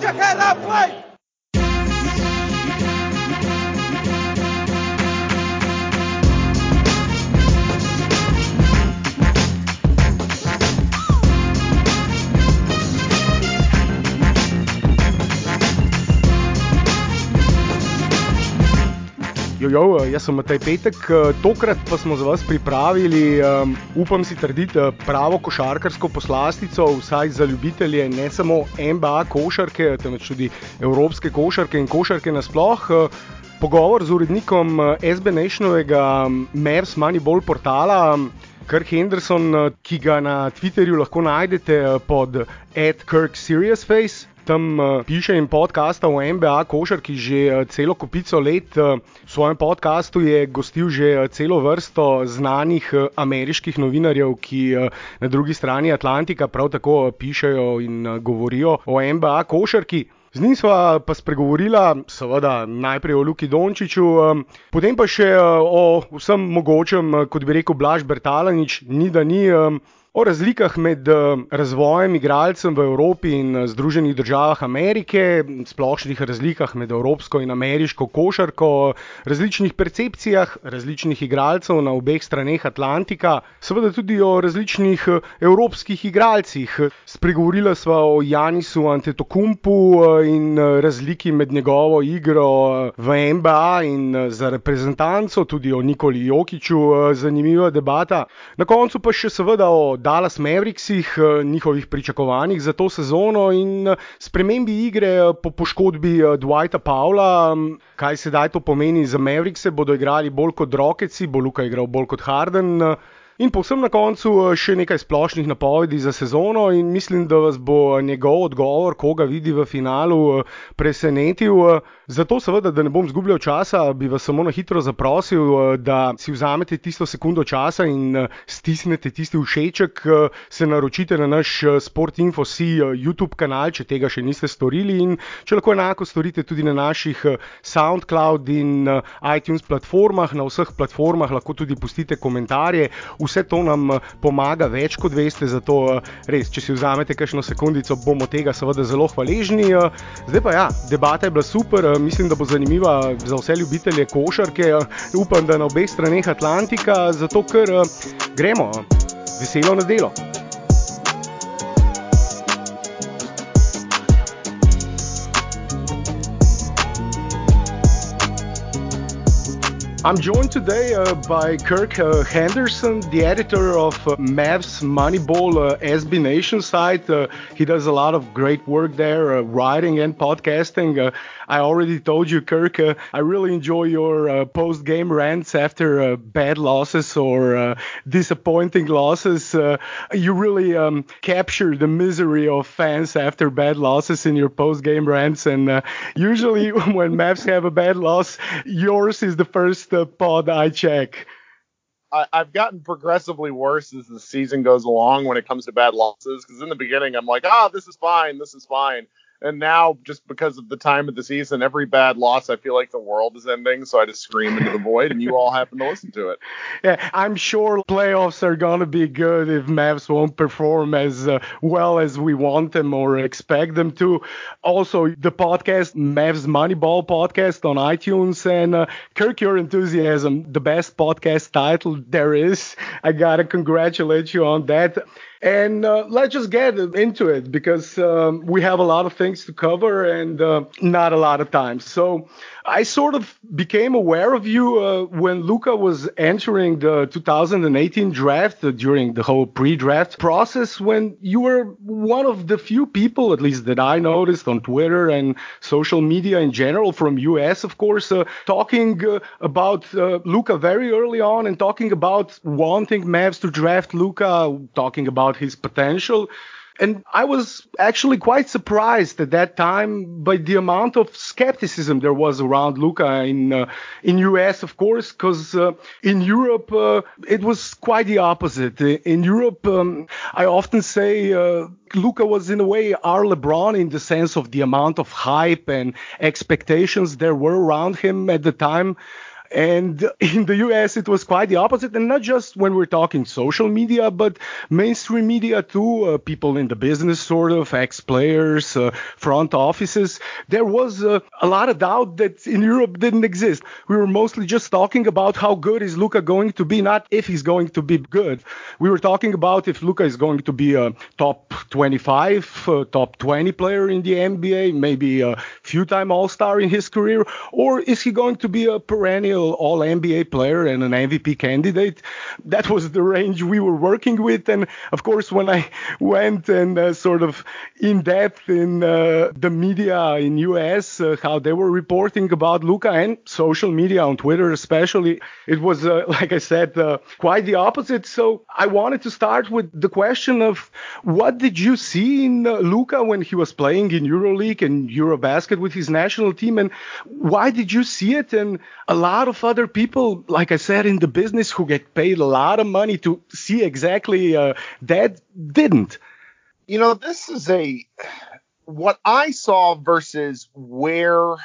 Put your head Jojo, jaz sem Matej Petek, tokrat pa smo za vas pripravili, um, upam si trditi, pravo košarkarsko poslastico, vsaj za ljubitelje ne samo NBA košarke, temveč tudi evropske košarke in košarke nasploh. Pogovor z urednikom SB Nationovega Mavs Moneyball portala. Kirk Henderson, ki ga na Twitterju lahko najdete pod @KirkSeriousFace, tam uh, piše in podcasta o NBA košarki že uh, celo kupico let. Uh, v svojem podkastu je gostil že uh, celo vrsto znanih uh, ameriških novinarjev, ki uh, na drugi strani Atlantika prav tako uh, pišejo in uh, govorijo o NBA košarki. Z njim sva pa spregovorila, seveda, najprej o Luki Dončiću, um, potem pa še uh, o vsem mogočem, uh, kot bi rekel Blaž Bertalanič, ni da ni. Um, O razlikah med razvojem igralcem v Evropi in Združenih državah Amerike, splošnih razlikah med evropsko in ameriško košarko, različnih percepcijah različnih igralcev na obeh straneh Atlantika, seveda tudi o različnih evropskih igralcih. Spregovorila sva o Janisu Antetokumpu in razliki med njegovo igro v NBA in za reprezentanco, tudi o Nikoli Jokiču, zanimiva debata. Na koncu pa še seveda o Dallas Mavericksih, njihovih pričakovanjih za to sezono in spremembi igre po poškodbi Dwighta Paula. Kaj sedaj to pomeni za Maverickse? Bodo igrali bolj kot Rocketsi, bo Luka igral bolj kot Harden. In povsem na koncu še nekaj splošnih napovedi za sezono, in mislim, da vas bo njegov odgovor, koga vidi v finalu, presenetil. Zato, seveda, da ne bom zgubljal časa, bi vas samo na hitro zaprosil, da si vzamete tisto sekundo časa in stisnete tisti všeček, se naročite na naš SportInfoC YouTube kanal, če tega še niste storili, in če lahko enako storite tudi na naših SoundCloud in iTunes platformah, na vseh platformah lahko tudi pustite komentarje. Vse to nam pomaga več, kot veste, zato res, če si vzamete kakšno sekundico, bomo tega seveda zelo hvaležni. Zdaj pa ja, debata je bila super, mislim, da bo zanimiva za vse ljubitelje košarke. Upam, da na obeh straneh Atlantika, zato ker gremo, veselo na delo. I'm joined today uh, by Kirk uh, Henderson, the editor of uh, Mavs Moneyball SB Nation site. he does a lot of great work there, writing and podcasting. I already told you, Kirk, uh, I really enjoy your uh, post game rants after uh, bad losses or disappointing losses. you really um, capture the misery of fans after bad losses in your post game rants. And usually, when Mavs have a bad loss, yours is the first pod I check. I, have gotten progressively worse as the season goes along when it comes to bad losses. Because in the beginning, I'm like, ah, oh, this is fine, this is fine. And now, just because of the time of the season, every bad loss, I feel like the world is ending. So I just scream into the void, and you all happen to listen to it. Yeah, I'm sure playoffs are going to be good if Mavs won't perform as uh, well as we want them or expect them to. Also, the podcast, Mavs Moneyball podcast on iTunes, and uh, Kirk Your Enthusiasm, the best podcast title there is. I got to congratulate you on that. And uh, let's just get into it because um, we have a lot of things to cover and uh, not a lot of time. So I sort of became aware of you uh, when Luka was entering the 2018 draft uh, during the whole pre-draft process when you were one of the few people, at least that I noticed on Twitter and social media in general from US, of course, uh, talking uh, about Luka very early on and talking about wanting Mavs to draft Luka, talking about his potential. And I was actually quite surprised at that time by the amount of skepticism there was around Luka in uh, in US, of course, because uh, in Europe uh, it was quite the opposite. In Europe, um, I often say uh, Luka was in a way our LeBron in the sense of the amount of hype and expectations there were around him at the time And in the US, it was quite the opposite. And not just when we're talking social media, but mainstream media too. Uh, people in the business, sort of, ex players, uh, front offices. There was uh, a lot of doubt that in Europe didn't exist. We were mostly just talking about how good is Luka going to be, not if he's going to be good. We were talking about if Luka is going to be a top 25, uh, top 20 player in the NBA, maybe a few time All Star in his career, or is he going to be a perennial All NBA player and an MVP candidate? That was the range we were working with. And of course, when I went and uh, sort of in depth in uh, the media in US, uh, how they were reporting about Luka and social media on Twitter, especially, it was, uh, like I said, uh, quite the opposite. So I wanted to start with the question of what did you see in uh, Luka when he was playing in EuroLeague and Eurobasket with his national team, and why did you see it? And a lot of other people, like I said, in the business who get paid a lot of money to see exactly uh, that didn't. You know, this is a what I saw versus where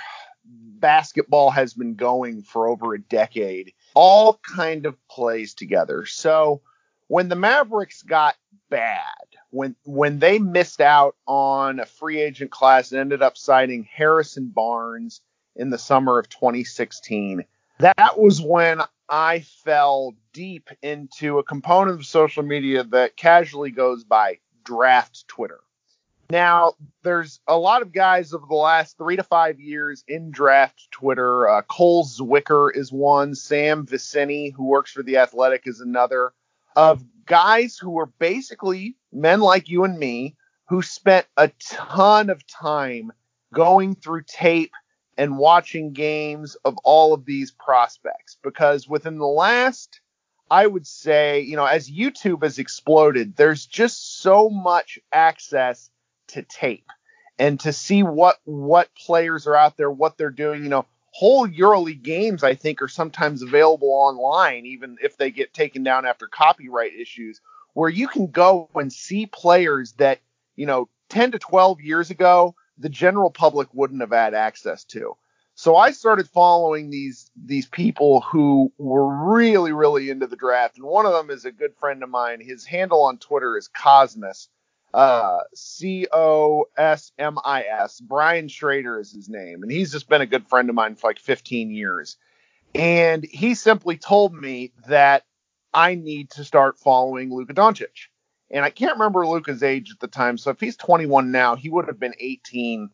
basketball has been going for over a decade all kind of plays together. So when the Mavericks got bad, when when they missed out on a free agent class and ended up signing Harrison Barnes in the summer of 2016, that was when I fell deep into a component of social media that casually goes by draft Twitter. Now, there's a lot of guys over the last three to five years in draft Twitter. Uh, Cole Zwicker is one. Sam Vecenie, who works for The Athletic, is another. Of guys who were basically men like you and me who spent a ton of time going through tape and watching games of all of these prospects because within the last I would say, you know, as YouTube has exploded, there's just so much access to tape and to see what what players are out there, what they're doing. You know, whole EuroLeague games I think are sometimes available online, even if they get taken down after copyright issues, where you can go and see players that you know 10 to 12 years ago the general public wouldn't have had access to. So I started following these these people who were really really into the draft, and one of them is a good friend of mine. His handle on Twitter is Cosmis, uh, C O S M I S. Brian Schrader is his name, and he's just been a good friend of mine for like 15 years. And he simply told me that I need to start following Luka Doncic. And I can't remember Luka's age at the time. So if he's 21 now, he would have been 18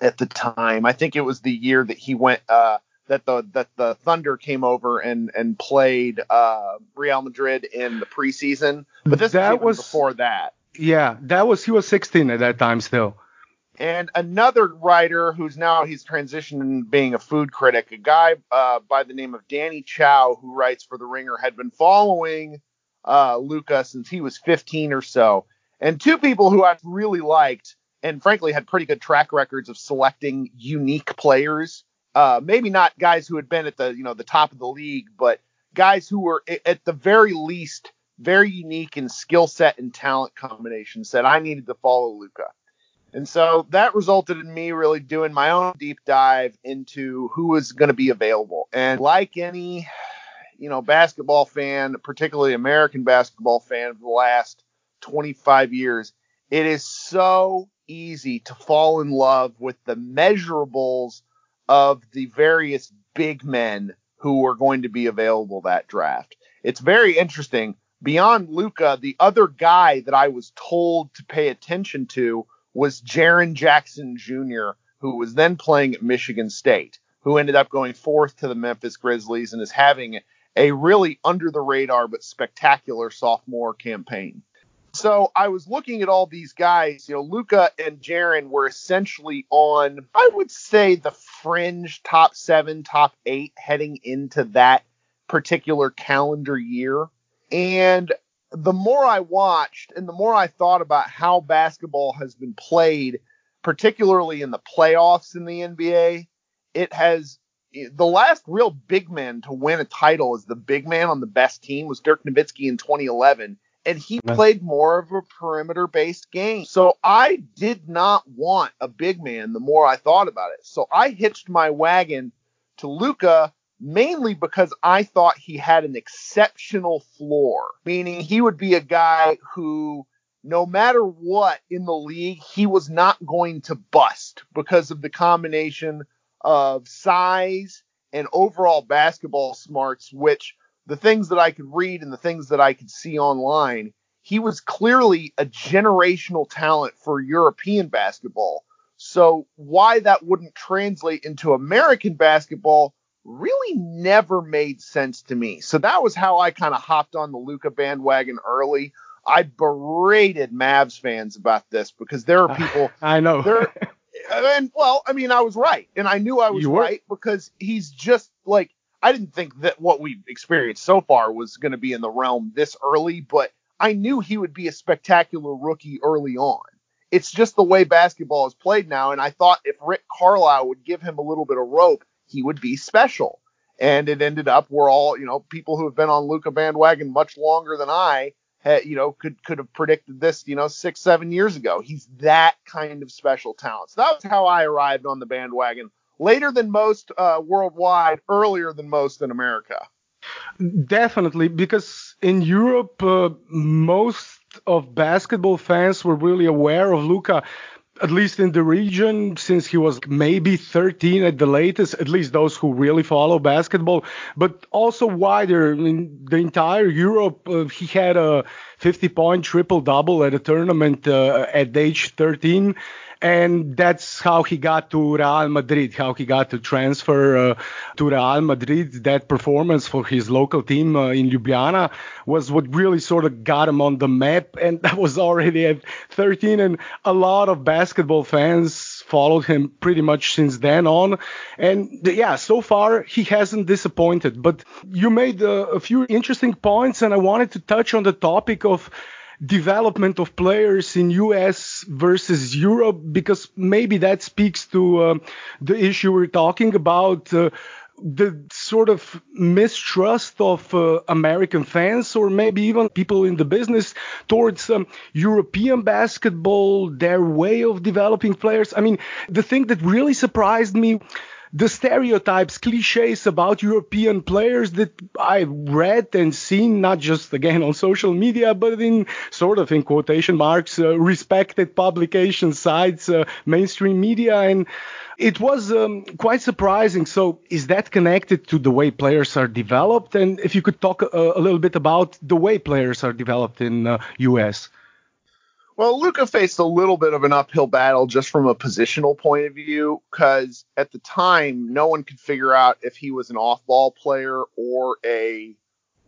at the time. I think it was the year that he went uh, that the that the Thunder came over and and played uh, Real Madrid in the preseason. But this that was, before that. Yeah, that was he was 16 at that time still. And another writer who's now he's transitioned being a food critic, a guy uh, by the name of Danny Chau, who writes for The Ringer, had been following uh, Luka since he was 15 or so. And two people who I really liked and frankly had pretty good track records of selecting unique players. Uh, maybe not guys who had been at the you know the top of the league, but guys who were at the very least very unique in skill set and talent combinations that I needed to follow Luka. And so that resulted in me really doing my own deep dive into who was going to be available. And like any, you know, basketball fan, particularly American basketball fan of the last 25 years, it is so easy to fall in love with the measurables of the various big men who are going to be available that draft. It's very interesting beyond Luka, the other guy that I was told to pay attention to was Jaren Jackson Jr., who was then playing at Michigan State, who ended up going fourth to the Memphis Grizzlies and is having a really under the radar but spectacular sophomore campaign. So I was looking at all these guys, you know, Luka and Jaren were essentially on, I would say, the fringe top seven, top eight heading into that particular calendar year. And the more I watched and the more I thought about how basketball has been played, particularly in the playoffs in the NBA, it has the last real big man to win a title as the big man on the best team was Dirk Nowitzki in 2011 and he played more of a perimeter based game. So I did not want a big man the more I thought about it. So I hitched my wagon to Luka mainly because I thought he had an exceptional floor, meaning he would be a guy who, no matter what in the league, he was not going to bust because of the combination of size and overall basketball smarts, which the things that I could read and the things that I could see online, he was clearly a generational talent for European basketball. So why that wouldn't translate into American basketball really never made sense to me. So that was how I kind of hopped on the Luka bandwagon early. I berated Mavs fans about this because there are people I know. there and well, I mean, I was right, and I knew I was right because he's just like I didn't think that what we experienced so far was going to be in the realm this early, but I knew he would be a spectacular rookie early on. It's just the way basketball is played now, and I thought if Rick Carlisle would give him a little bit of rope, he would be special. And it ended up we're all, you know, people who have been on Luka bandwagon much longer than I you know, could could have predicted this, you know, six, seven years ago. He's that kind of special talent. So that's how I arrived on the bandwagon. Later than most uh, worldwide, earlier than most in America. Definitely, because in Europe, uh, most of basketball fans were really aware of Luka at least in the region, since he was maybe 13 at the latest, at least those who really follow basketball, but also wider in the entire Europe. Uh, he had a 50 point triple double at a tournament uh, at age 13 and that's how he got to Real Madrid, how he got to transfer uh, to Real Madrid. That performance for his local team uh, in Ljubljana was what really sort of got him on the map, and that was already at 13. And a lot of basketball fans followed him pretty much since then on. And yeah, so far he hasn't disappointed. But you made uh, a few interesting points, and I wanted to touch on the topic of development of players in US versus Europe because maybe that speaks to uh, the issue we're talking about. Uh, the sort of mistrust of uh, American fans, or maybe even people in the business, towards um, European basketball, their way of developing players. I mean, the thing that really surprised me the stereotypes, cliches about European players that I've read and seen, not just again on social media, but in sort of in quotation marks, uh, respected publication sites, uh, mainstream media, and it was um, quite surprising. So, is that connected to the way players are developed? And if you could talk a, uh, a little bit about the way players are developed in uh, US. Well, Luka faced a little bit of an uphill battle just from a positional point of view because at the time no one could figure out if he was an off-ball player or a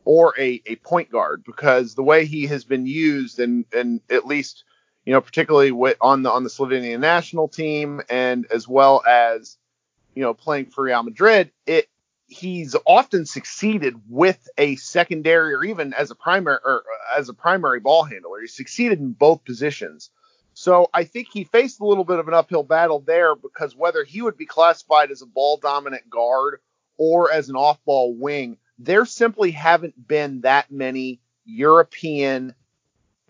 or a, a point guard because the way he has been used and and at least you know particularly with, on the on the Slovenian national team and as well as you know playing for Real Madrid, it he's often succeeded with a secondary or even as a primary or as a primary ball handler. He succeeded in both positions. So I think he faced a little bit of an uphill battle there because whether he would be classified as a ball dominant guard or as an off ball wing, there simply haven't been that many European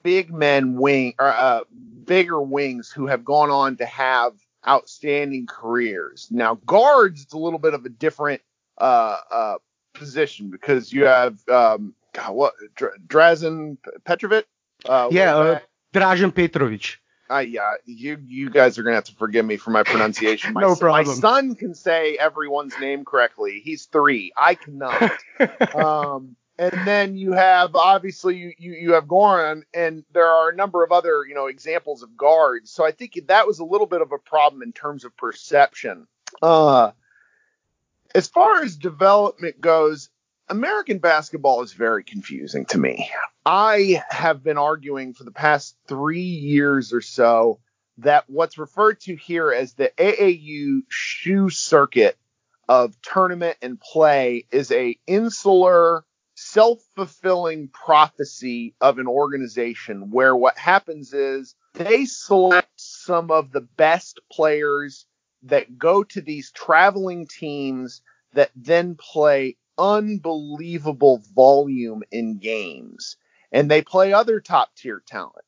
big men wing or uh, bigger wings who have gone on to have outstanding careers. Now guards, it's a little bit of a different uh, uh, position because you have um, God, what Drazen Petrovic? Uh, yeah, uh, Dražen Petrovic. Uh, yeah, you you guys are gonna have to forgive me for my pronunciation. My, no problem. My son can say everyone's name correctly. He's three. I cannot. um, and then you have obviously you, you you have Goran, and there are a number of other you know examples of guards. So I think that was a little bit of a problem in terms of perception. Uh, as far as development goes, American basketball is very confusing to me. I have been arguing for the past three years or so that what's referred to here as the AAU shoe circuit of tournament and play is a insular self-fulfilling prophecy of an organization where what happens is they select some of the best players that go to these traveling teams that then play unbelievable volume in games and they play other top tier talent.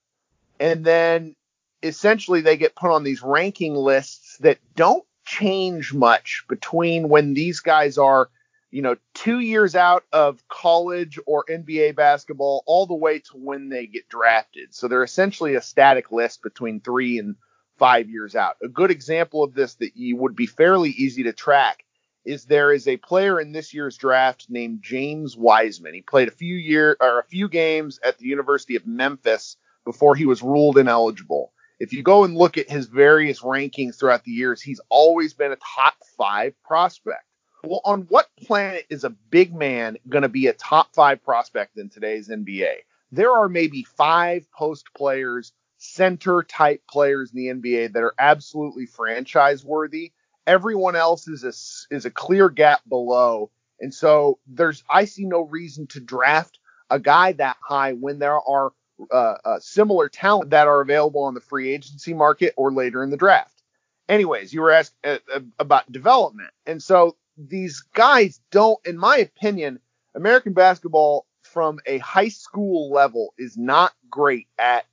And then essentially they get put on these ranking lists that don't change much between when these guys are you know, two years out of college or NBA basketball all the way to when they get drafted. So they're essentially a static list between three and five years out. A good example of this that you would be fairly easy to track is there is a player in this year's draft named James Wiseman. He played a few year or a few games at the University of Memphis before he was ruled ineligible. If you go and look at his various rankings throughout the years, he's always been a top five prospect. Well, on what planet is a big man going to be a top five prospect in today's NBA? There are maybe five post players, center type players in the NBA that are absolutely franchise worthy. Everyone else is a, is a clear gap below. And so there's, I see no reason to draft a guy that high when there are uh, uh, similar talent that are available on the free agency market or later in the draft. Anyways, you were asked uh, uh about development. And so these guys don't, in my opinion, American basketball from a high school level is not great at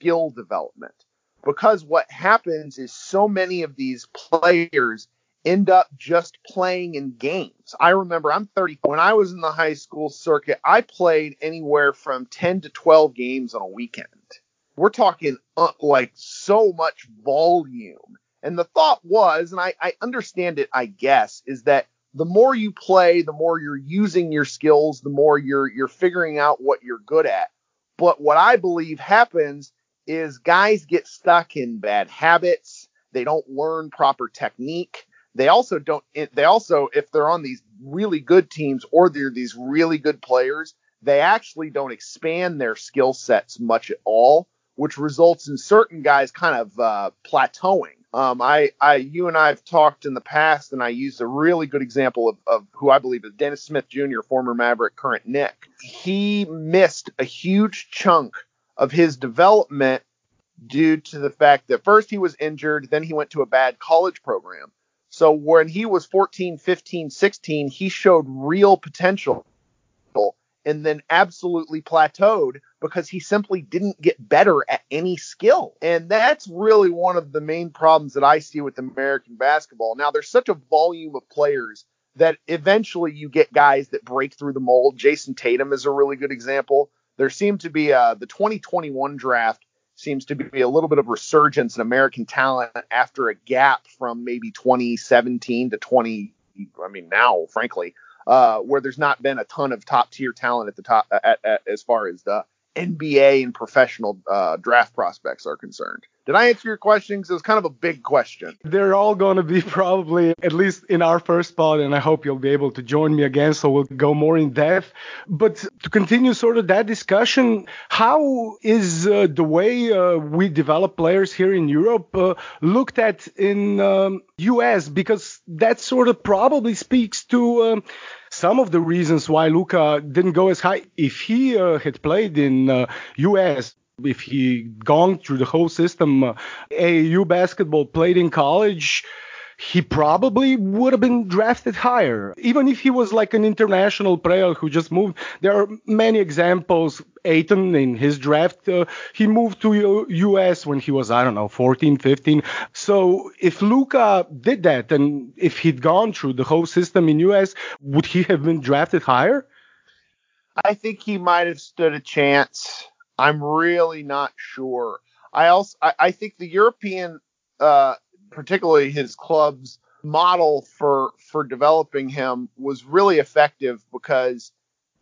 skill development because what happens is so many of these players end up just playing in games. I remember I'm 30. When I was in the high school circuit, I played anywhere from 10 to 12 games on a weekend. We're talking uh, like so much volume. And the thought was, and I, I understand it, I guess, is that the more you play, the more you're using your skills, the more you're you're figuring out what you're good at. But what I believe happens is guys get stuck in bad habits. They don't learn proper technique. They also don't they also if they're on these really good teams or they're these really good players, they actually don't expand their skill sets much at all, which results in certain guys kind of uh, plateauing um, I, I, you and I have talked in the past, and I used a really good example of, of who I believe is Dennis Smith Jr., former Maverick, current Knick. He missed a huge chunk of his development due to the fact that first he was injured, then he went to a bad college program. So when he was 14, 15, 16, he showed real potential and then absolutely plateaued because he simply didn't get better at any skill. And that's really one of the main problems that I see with American basketball. Now, there's such a volume of players that eventually you get guys that break through the mold. Jayson Tatum is a really good example. There seemed to be uh, the 2021 draft seems to be a little bit of resurgence in American talent after a gap from maybe 2017 to 20. I mean, now, frankly, uh, where there's not been a ton of top tier talent at the top at, at, as far as the NBA and professional uh, draft prospects are concerned. Did I answer your question? It was kind of a big question. They're all going to be probably at least in our first spot, and I hope you'll be able to join me again so we'll go more in depth. But to continue sort of that discussion, how is uh, the way uh, we develop players here in Europe uh, looked at in um, US? Because that sort of probably speaks to. Um, some of the reasons why Luka didn't go as high. If he uh, had played in uh, US, if he gone through the whole system, uh, AAU basketball, played in college, he probably would have been drafted higher. Even if he was like an international player who just moved, there are many examples. Ayton in his draft, uh, he moved to U- US when he was, I don't know, 14, 15. So if Luka did that and if he'd gone through the whole system in US, would he have been drafted higher? I think he might have stood a chance. I'm really not sure. I also I, I think the European uh, particularly his club's model for for developing him was really effective because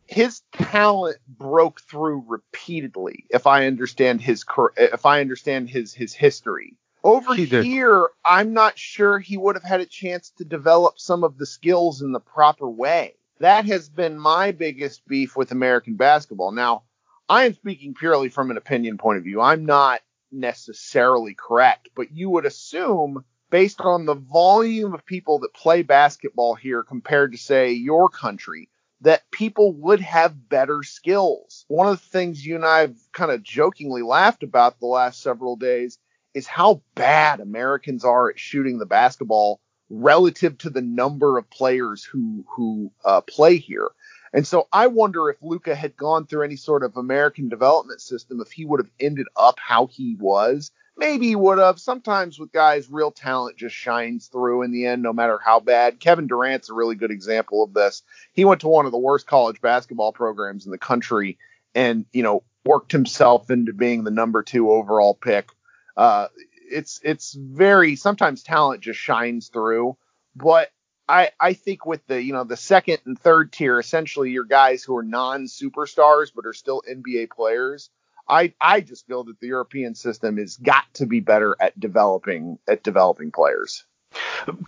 his talent broke through repeatedly if i understand his if i understand his his history. Over here i'm not sure he would have had a chance to develop some of the skills in the proper way. That has been my biggest beef with american basketball. Now i am speaking purely from an opinion point of view. I'm not necessarily correct, but you would assume based on the volume of people that play basketball here compared to say your country that people would have better skills. One of the things you and I have kind of jokingly laughed about the last several days is how bad Americans are at shooting the basketball relative to the number of players who who uh, play here. And so I wonder if Luka had gone through any sort of American development system, if he would have ended up how he was, maybe he would have. Sometimes with guys, real talent just shines through in the end, no matter how bad. Kevin Durant's a really good example of this. He went to one of the worst college basketball programs in the country and, you know, worked himself into being the number two overall pick. Uh, it's it's very sometimes talent just shines through, but I I think with the you know the second and third tier, essentially your guys who are non superstars but are still NBA players. I I just feel that the European system has got to be better at developing at developing players.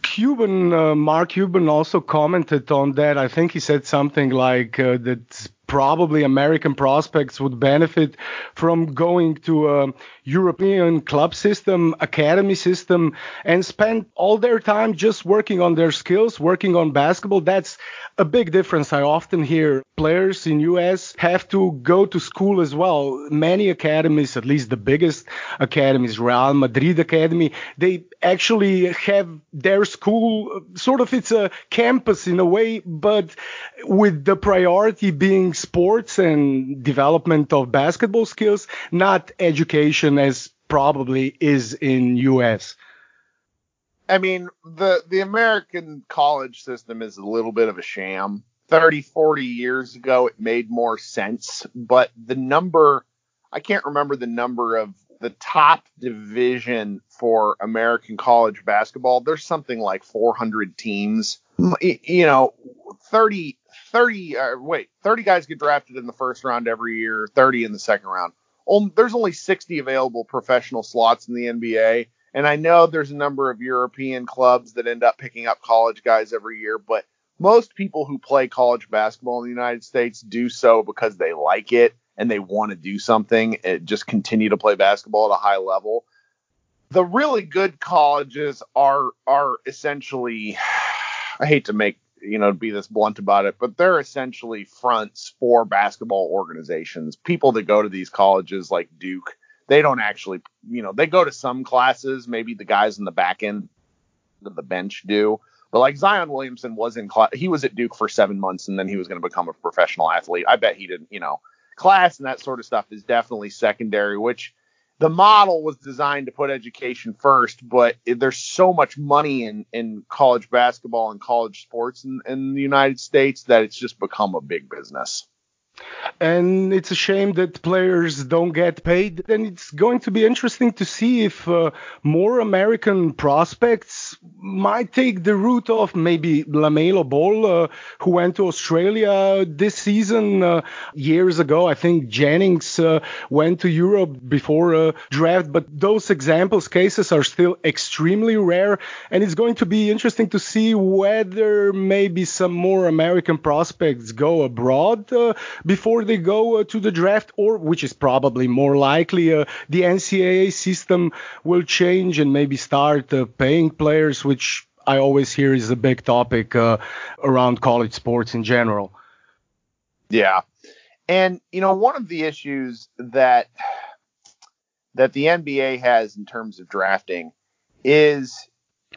Cuban uh, Mark Cuban also commented on that. I think he said something like uh, that probably American prospects would benefit from going to a European club system, academy system, and spend all their time just working on their skills, working on basketball. That's a big difference. I often hear players in US have to go to school as well. Many academies, at least the biggest academies, Real Madrid Academy, they actually have their school sort of it's a campus in a way, but with the priority being sports and development of basketball skills, not education as probably is in US. I mean, the the American college system is a little bit of a sham. 30, 40 years ago, it made more sense, but the number, I can't remember the number of the top division for American college basketball. There's something like 400 teams. You know, 30, 30, uh, wait, 30 guys get drafted in the first round every year, 30 in the second round. There's only 60 available professional slots in the NBA. And I know there's a number of European clubs that end up picking up college guys every year, but most people who play college basketball in the United States do so because they like it and they want to do something, and just continue to play basketball at a high level. The really good colleges are are essentially I hate to make you know, be this blunt about it, but they're essentially fronts for basketball organizations. People that go to these colleges like Duke, they don't actually, you know, they go to some classes. Maybe the guys in the back end of the bench do. But like Zion Williamson was in class, he was at Duke for seven months and then he was going to become a professional athlete. I bet he didn't, you know, class and that sort of stuff is definitely secondary, which the model was designed to put education first, but there's so much money in, in college basketball and college sports in, in the United States that it's just become a big business and it's a shame that players don't get paid. And it's going to be interesting to see if uh, more American prospects might take the route of maybe LaMelo Ball, uh, who went to Australia this season uh, years ago. I think Jennings uh, went to Europe before a draft, but those examples cases are still extremely rare. And it's going to be interesting to see whether maybe some more American prospects go abroad uh, before they go uh, to the draft, or which is probably more likely, uh, the NCAA system will change and maybe start uh, paying players, which I always hear is a big topic around college sports in general. Yeah, and you know one of the issues that that the NBA has in terms of drafting is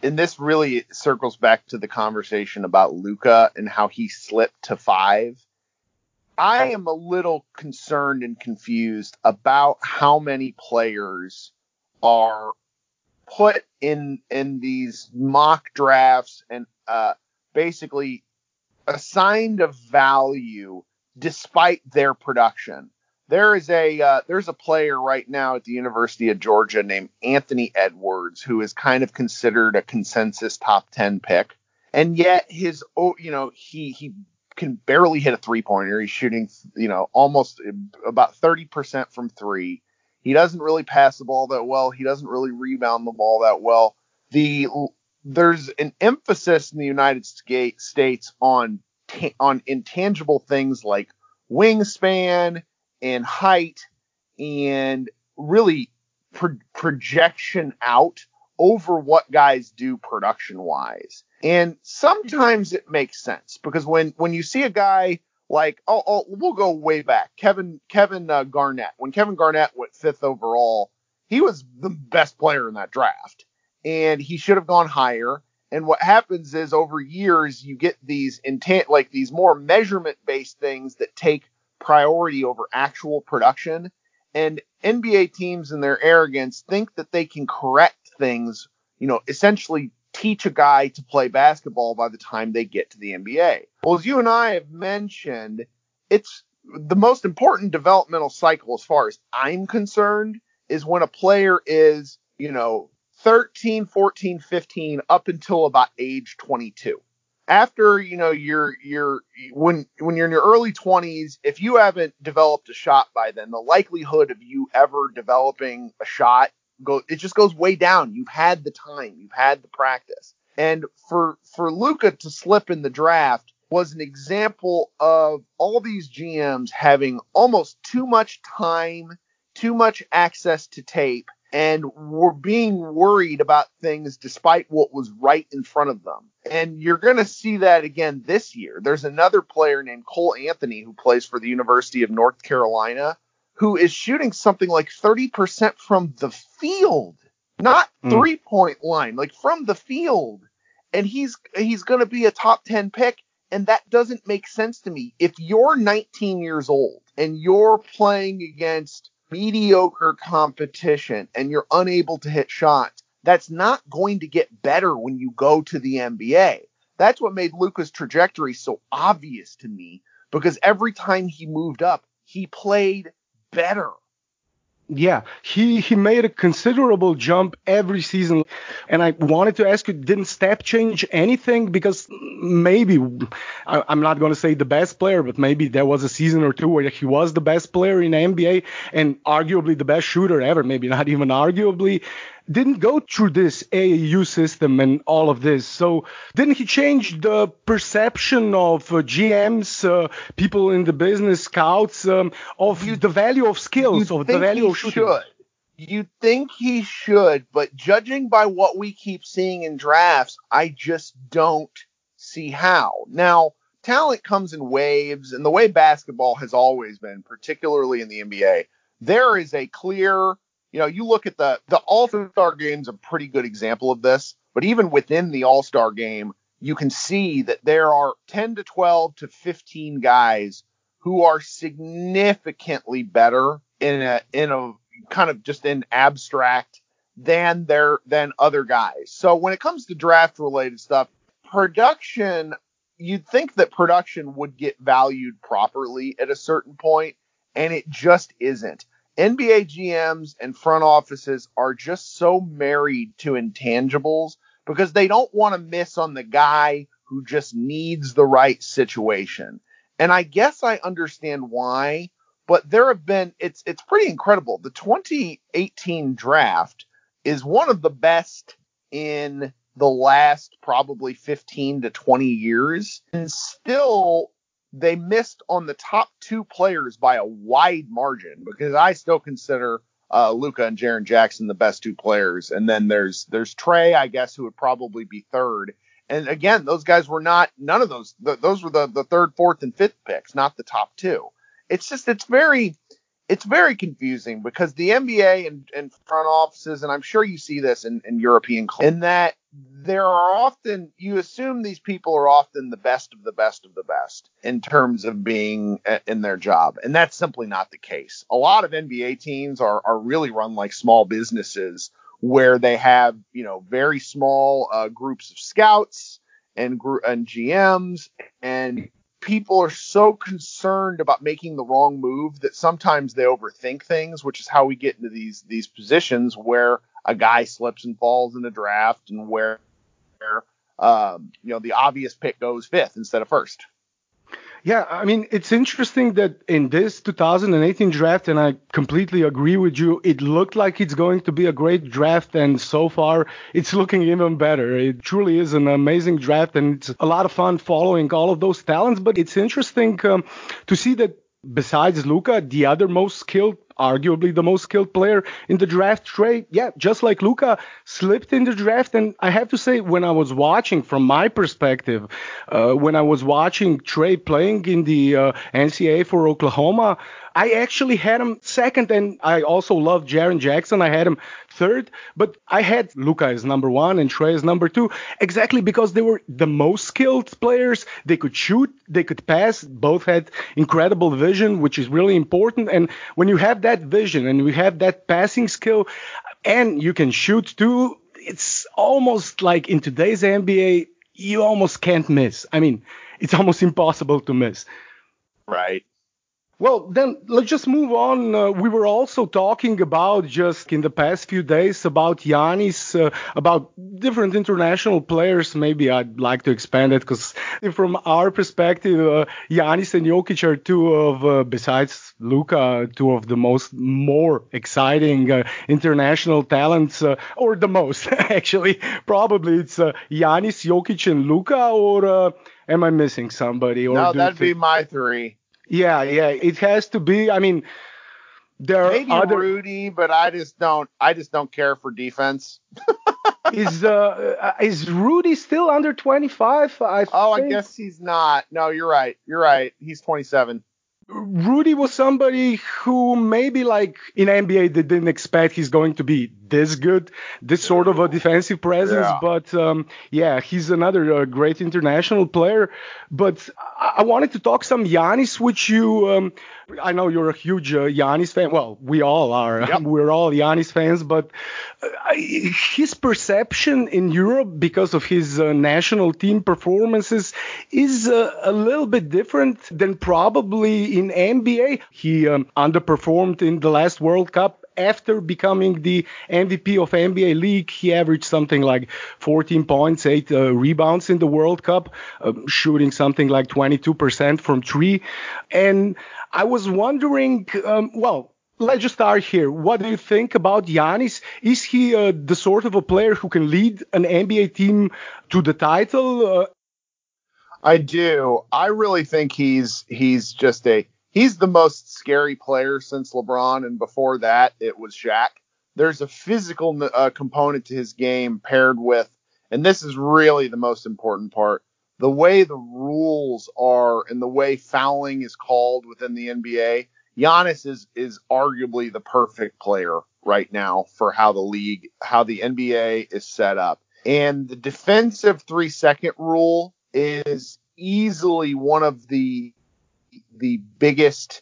and this really circles back to the conversation about Luka and how he slipped to five I am a little concerned and confused about how many players are put in in these mock drafts and uh, basically assigned a value despite their production. There is a uh, there's a player right now at the University of Georgia named Anthony Edwards who is kind of considered a consensus top 10 pick and yet his oh you know he he can barely hit a three pointer. He's shooting, you know, almost about 30% from three. He doesn't really pass the ball that well. He doesn't really rebound the ball that well. The there's an emphasis in the United States on on intangible things like wingspan and height and really pro- projection out over what guys do production wise. And sometimes it makes sense because when when you see a guy like oh, oh we'll go way back. Kevin Kevin uh, Garnett. When Kevin Garnett went fifth overall he was the best player in that draft. And he should have gone higher. And what happens is over years you get these intent like these more measurement based things that take priority over actual production. And NBA teams in their arrogance think that they can correct things, you know, essentially teach a guy to play basketball by the time they get to the NBA. Well, as you and I have mentioned, it's the most important developmental cycle as far as I'm concerned is when a player is, you know, 13, 14, 15 up until about age 22. After, you know, you're you're when when you're in your early 20s, if you haven't developed a shot by then, the likelihood of you ever developing a shot go it just goes way down. You've had the time, you've had the practice. And for for Luka to slip in the draft was an example of all these GMs having almost too much time, too much access to tape, and were being worried about things despite what was right in front of them. And you're going to see that again this year. There's another player named Cole Anthony who plays for the University of North Carolina who is shooting something like 30% from the field, not mm. three point line, like from the field. And he's he's going to be a top 10 pick and that doesn't make sense to me. If you're 19 years old and you're playing against mediocre competition and you're unable to hit shots, that's not going to get better when you go to the NBA. That's what made Luka's trajectory so obvious to me because every time he moved up, he played better. Yeah, he he made a considerable jump every season, and I wanted to ask you, didn't Steph change anything? Because maybe I, am not going to say the best player, but maybe there was a season or two where he was the best player in the NBA and arguably the best shooter ever. Maybe not even arguably, didn't go through this AAU system and all of this. So didn't he change the perception of uh, GMs, uh, people in the business, scouts, um, of you, the value of skills, of the value of shooting? Should. You think he should, but judging by what we keep seeing in drafts, I just don't see how. Now, talent comes in waves, and the way basketball has always been, particularly in the NBA, there is a clear you know, you look at the the All Star game's a pretty good example of this. But even within the All Star game, you can see that there are 10 to 12 to 15 guys who are significantly better in a in a kind of just in abstract than their than other guys. So when it comes to draft related stuff, production you'd think that production would get valued properly at a certain point and it just isn't. NBA GMs and front offices are just so married to intangibles because they don't want to miss on the guy who just needs the right situation. And I guess I understand why, but there have been it's it's pretty incredible. The 2018 draft is one of the best in the last probably 15 to 20 years and still they missed on the top two players by a wide margin because I still consider uh, Luka and Jaren Jackson the best two players, and then there's there's Trae, I guess, who would probably be third. And again, those guys were not none of those. The, those were the the third, fourth, and fifth picks, not the top two. It's just it's very it's very confusing because the NBA and, and front offices, and I'm sure you see this in, in European, clubs. in that there are often you assume these people are often the best of the best of the best in terms of being in their job and that's simply not the case a lot of nba teams are, are really run like small businesses where they have you know very small uh, groups of scouts and and gms and people are so concerned about making the wrong move that sometimes they overthink things which is how we get into these these positions where a guy slips and falls in the draft and where um, you know the obvious pick goes fifth instead of first. Yeah, I mean, it's interesting that in this 2018 draft, and I completely agree with you, it looked like it's going to be a great draft, and so far it's looking even better. It truly is an amazing draft, and it's a lot of fun following all of those talents. But it's interesting um, to see that besides Luka, the other most skilled arguably the most skilled player in the draft Trae. Yeah, just like Luka slipped in the draft. And I have to say, when I was watching from my perspective, uh, when I was watching Trae playing in the uh, NCAA for Oklahoma, I actually had him second, and I also love Jaren Jackson. I had him third, but I had Luka as number one and Trae as number two, exactly because they were the most skilled players. They could shoot, they could pass. Both had incredible vision, which is really important. And when you have that vision and you have that passing skill, and you can shoot too, it's almost like in today's NBA, you almost can't miss. I mean, it's almost impossible to miss. Right. Well, then let's just move on. Uh, we were also talking about just in the past few days about Giannis, uh, about different international players. Maybe I'd like to expand it because from our perspective, uh, Giannis and Jokic are two of, uh, besides Luka, two of the most more exciting uh, international talents, uh, or the most actually. Probably it's uh, Giannis, Jokic, and Luka, or am I missing somebody? Or no, that'd be my three. Yeah, yeah, it has to be. I mean, there maybe are other... Rudy, but I just don't. I just don't care for defense. is uh is Rudy still under 25? I oh, think. I guess he's not. No, you're right. You're right. He's 27. Rudy was somebody who maybe like in NBA they didn't expect he's going to be this good, this sort of a defensive presence. Yeah. But um, yeah, he's another uh, great international player. But I-, I wanted to talk some Giannis, which you, um, I know you're a huge uh, Giannis fan. Well, we all are. Yep. We're all Giannis fans. But uh, his perception in Europe because of his uh, national team performances is uh, a little bit different than probably in NBA. He um, underperformed in the last World Cup after becoming the MVP of NBA League, he averaged something like 14 points, 8 uh, rebounds in the World Cup, uh, shooting something like 22% from three. And I was wondering, um, well, let's just start here. What do you think about Giannis? Is he uh, the sort of a player who can lead an NBA team to the title? Uh, I do. I really think he's he's just a he's the most scary player since LeBron, and before that, it was Shaq. There's a physical uh, component to his game paired with, and this is really the most important part, the way the rules are and the way fouling is called within the NBA. Giannis is is arguably the perfect player right now for how the league, how the NBA is set up. And the defensive three second rule is easily one of the the biggest.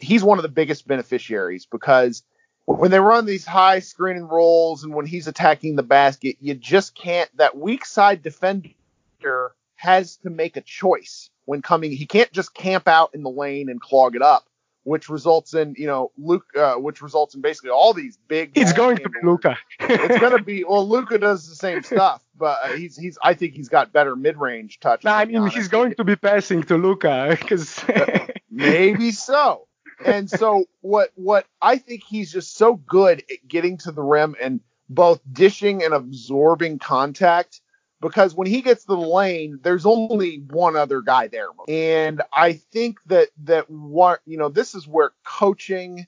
He's one of the biggest beneficiaries because when they run these high screen and rolls and when he's attacking the basket, you just can't. That weak side defender has to make a choice when coming. He can't just camp out in the lane and clog it up, which results in you know Luke, uh, which results in basically all these big. It's going to be Luka. it's going to be well. Luka does the same stuff, but uh, he's he's. I think he's got better mid range touch. No, I mean he's going to be passing to Luka because. Maybe so. And so what what I think he's just so good at getting to the rim and both dishing and absorbing contact because when he gets to the lane, there's only one other guy there. And I think that that what you know, this is where coaching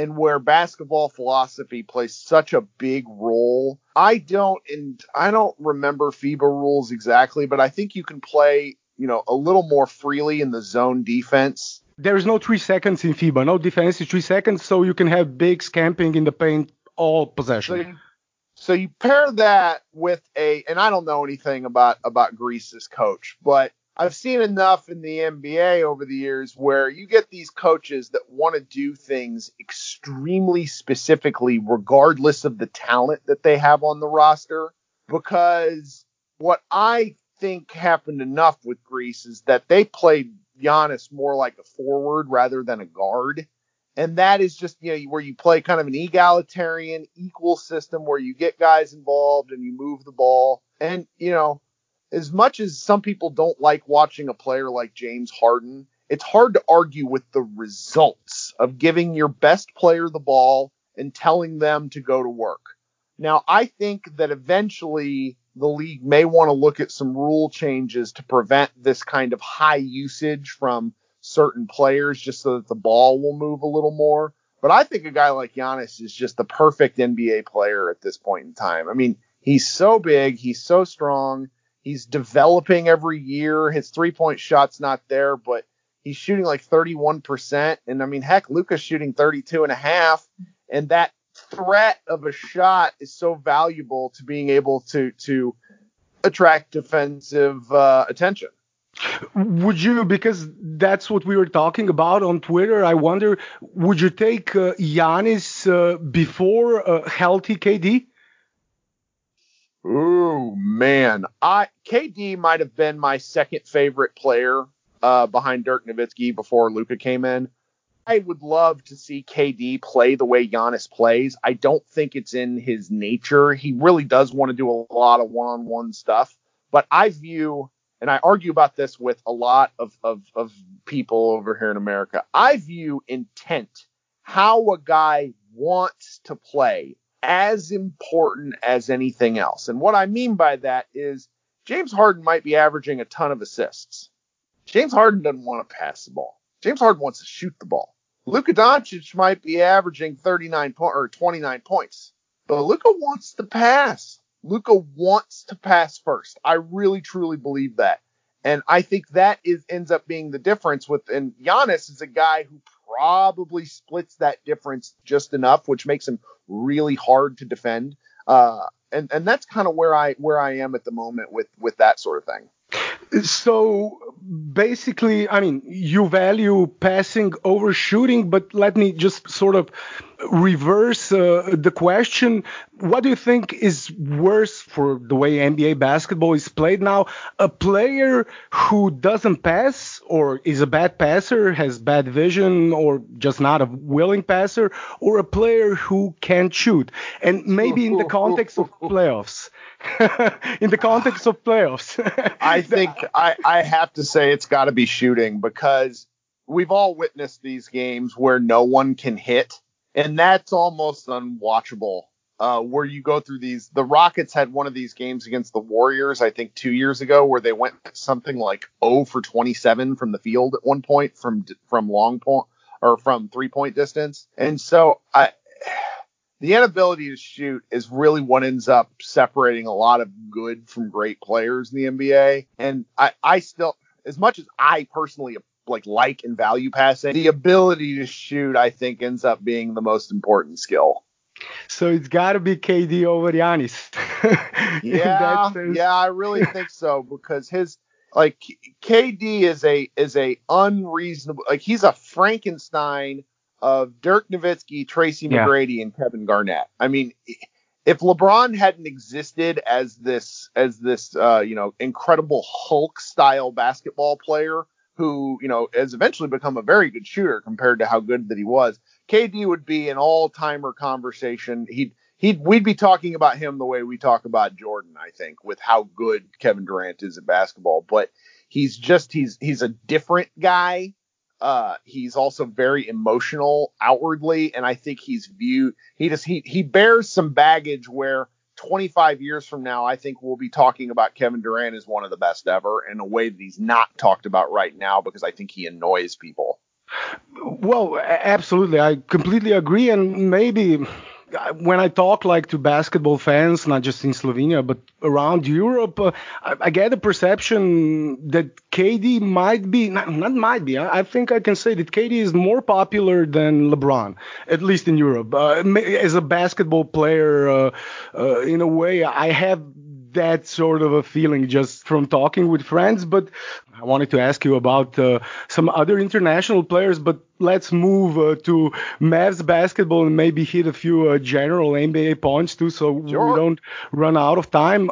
and where basketball philosophy plays such a big role. I don't and I don't remember FIBA rules exactly, but I think you can play, you know, a little more freely in the zone defense there is no three seconds in FIBA. No defense is three seconds, so you can have big scamping in the paint all possession. So you, so you pair that with a, and I don't know anything about about Greece's coach, but I've seen enough in the NBA over the years where you get these coaches that want to do things extremely specifically, regardless of the talent that they have on the roster. Because what I think happened enough with Greece is that they played Giannis more like a forward rather than a guard. And that is just, you know, where you play kind of an egalitarian, equal system where you get guys involved and you move the ball. And, you know, as much as some people don't like watching a player like James Harden, it's hard to argue with the results of giving your best player the ball and telling them to go to work. Now, I think that eventually the league may want to look at some rule changes to prevent this kind of high usage from certain players just so that the ball will move a little more. But I think a guy like Giannis is just the perfect NBA player at this point in time. I mean, he's so big, he's so strong, he's developing every year. His three point shot's not there, but he's shooting like 31%. And I mean, heck, Luka's shooting 32 and a half. And that threat of a shot is so valuable to being able to, to attract defensive uh, attention. Would you, because that's what we were talking about on Twitter, I wonder, would you take uh, Giannis uh, before uh, healthy KD? Ooh, man. I KD might have been my second favorite player uh, behind Dirk Nowitzki before Luka came in. I would love to see KD play the way Giannis plays. I don't think it's in his nature. He really does want to do a lot of one-on-one stuff, but I view and I argue about this with a lot of, of, of people over here in America. I view intent, how a guy wants to play, as important as anything else. And what I mean by that is James Harden might be averaging a ton of assists. James Harden doesn't want to pass the ball. James Harden wants to shoot the ball. Luka Doncic might be averaging 39 po- or 29 points, but Luka wants to pass. Luka wants to pass first. I really truly believe that. And I think that is ends up being the difference with and Giannis is a guy who probably splits that difference just enough, which makes him really hard to defend. Uh, and and that's kind of where I where I am at the moment with with that sort of thing. So basically, I mean, you value passing over shooting, but let me just sort of reverse uh, the question. What do you think is worse for the way NBA basketball is played now? A player who doesn't pass or is a bad passer, has bad vision, or just not a willing passer, or a player who can't shoot? And maybe in the context of playoffs. in the context of playoffs. I think I, I have to say it's got to be shooting because we've all witnessed these games where no one can hit, and that's almost unwatchable. Uh, where you go through these, the Rockets had one of these games against the Warriors, I think two years ago, where they went something like 0 for 27 from the field at one point from from long point or from three point distance, and so I the inability to shoot is really what ends up separating a lot of good from great players in the NBA. And I, I still, as much as I personally like like and value passing, the ability to shoot I think ends up being the most important skill. So it's got to be KD over Giannis. yeah, yeah, I really think so because his like KD is a is a unreasonable like he's a Frankenstein of Dirk Nowitzki, Tracy McGrady, yeah. and Kevin Garnett. I mean, if LeBron hadn't existed as this as this uh, you know incredible Hulk style basketball player who you know has eventually become a very good shooter compared to how good that he was, KD would be an all timer conversation. He'd he'd we'd be talking about him the way we talk about Jordan, I think, with how good Kevin Durant is at basketball. But he's just he's he's a different guy uh, he's also very emotional outwardly, and I think he's viewed. He just he he bears some baggage where 25 years from now, I think we'll be talking about Kevin Durant as one of the best ever in a way that he's not talked about right now because I think he annoys people. Well, absolutely, I completely agree, and maybe when I talk like to basketball fans, not just in Slovenia but around Europe, uh, I, I, get a perception that KD might be not, not might be. I, I, think I can say that KD is more popular than LeBron, at least in Europe. Uh, as a basketball player, uh, uh in a way, I have that sort of a feeling just from talking with friends. But I wanted to ask you about uh, some other international players, but let's move uh, to Mavs basketball and maybe hit a few uh, general NBA points too, so sure. we don't run out of time